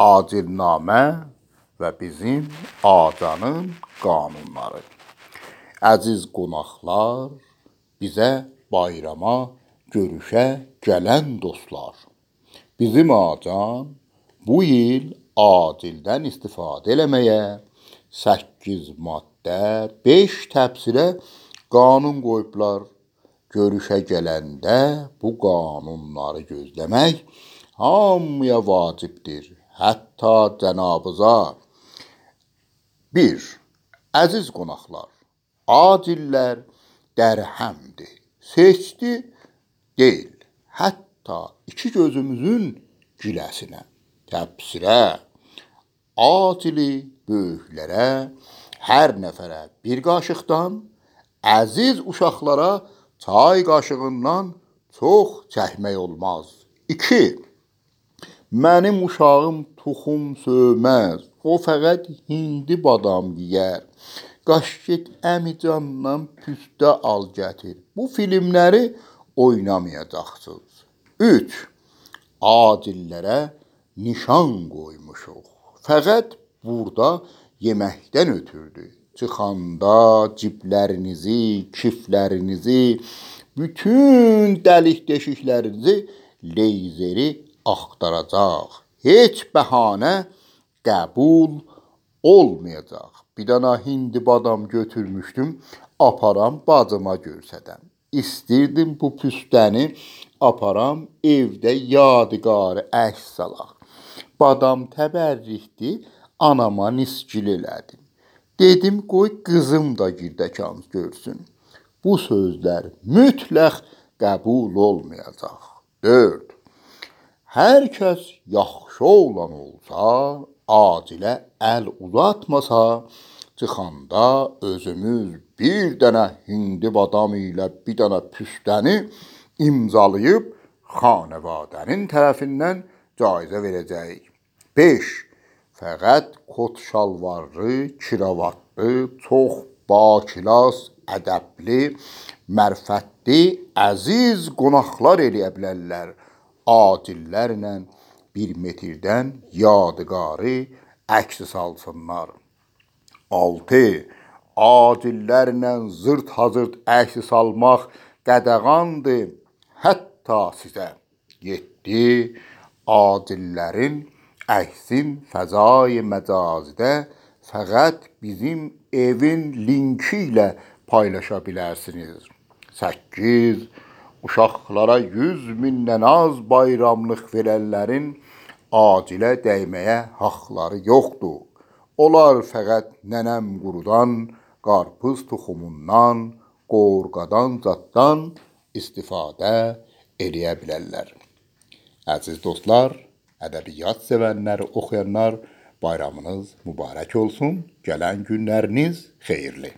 Acilnamə və bizim Acanın qanunları. Əziz qonaqlar, bizə bayrama görüşə gələn dostlar. Bizim Acan bu il acildən istifadə eləməyə 8 maddə, 5 təbsirə qanun qoyublar. Görüşə gələndə bu qanunları gözləmək hamıya vacibdir hətta cənabıza. 1. Əziz qonaqlar, acillər dərhəmdir. Seçdi deyil, hətta iki gözümüzün giləsinə, təbsirə, acili böyüklərə, hər nəfərə bir qaşıqdan, əziz uşaqlara çay qaşığından çox çəkmək olmaz. 2. Mənim uşağım toxum söyməz. O fəqət hindi badam yeyər. Qaş get əmicandan püstə al gətir. Bu filmləri oynamayacaqsınız. 3. Acillərə nişan qoymuşuq. Fəqət burada yeməkdən ötürdü. Çıxanda ciblərinizi, kiflərinizi, bütün dəlik deşiklərinizi leyzeri axtaracaq. Heç bəhanə qəbul olmayacaq. Bir dənə hindi badam götürmüşdüm, aparam bacıma göstərəm. İstirdim bu püstəni aparam evdə yadigarı əks salaq. Badam təbərrikdir, anama nisgil elədim. Dedim qoy qızım da girdəkan görsün. Bu sözlər mütləq qəbul olmayacaq. 4. Hər kəs yaxşı oğlan olsa, acilə əl uzatmasa, çıxanda özümüz bir dənə hindi badam ilə bir dənə püstəni imzalayıb xanəvadənin tərəfindən caizə verəcəyik. 5. Fəqət kot şalvarlı, kiravatlı, çox bakilas, ədəbli, mərifətli, əziz qonaqlar eləyə bilərlər acillərlə bir metrdən yadigarı əks salsınlar. 6. Acillərlə zırt hazırt əks salmaq qədəğandır, hətta sizə. 7. Acillərin əksin fəzai məcazidə fəqət bizim evin linki ilə paylaşa bilərsiniz. 8. Uşaqlara 100 mindən az bayramlıq verənlərin acilə dəyməyə haqları yoxdur. Onlar fəqət nənəm qurudan, qarpız toxumundan, qorğadan zaddan istifadə eləyə bilərlər. Əziz dostlar, ədəbiyyat sevənlər, oxuyanlar bayramınız mübarək olsun. Gələn günləriniz xeyirli.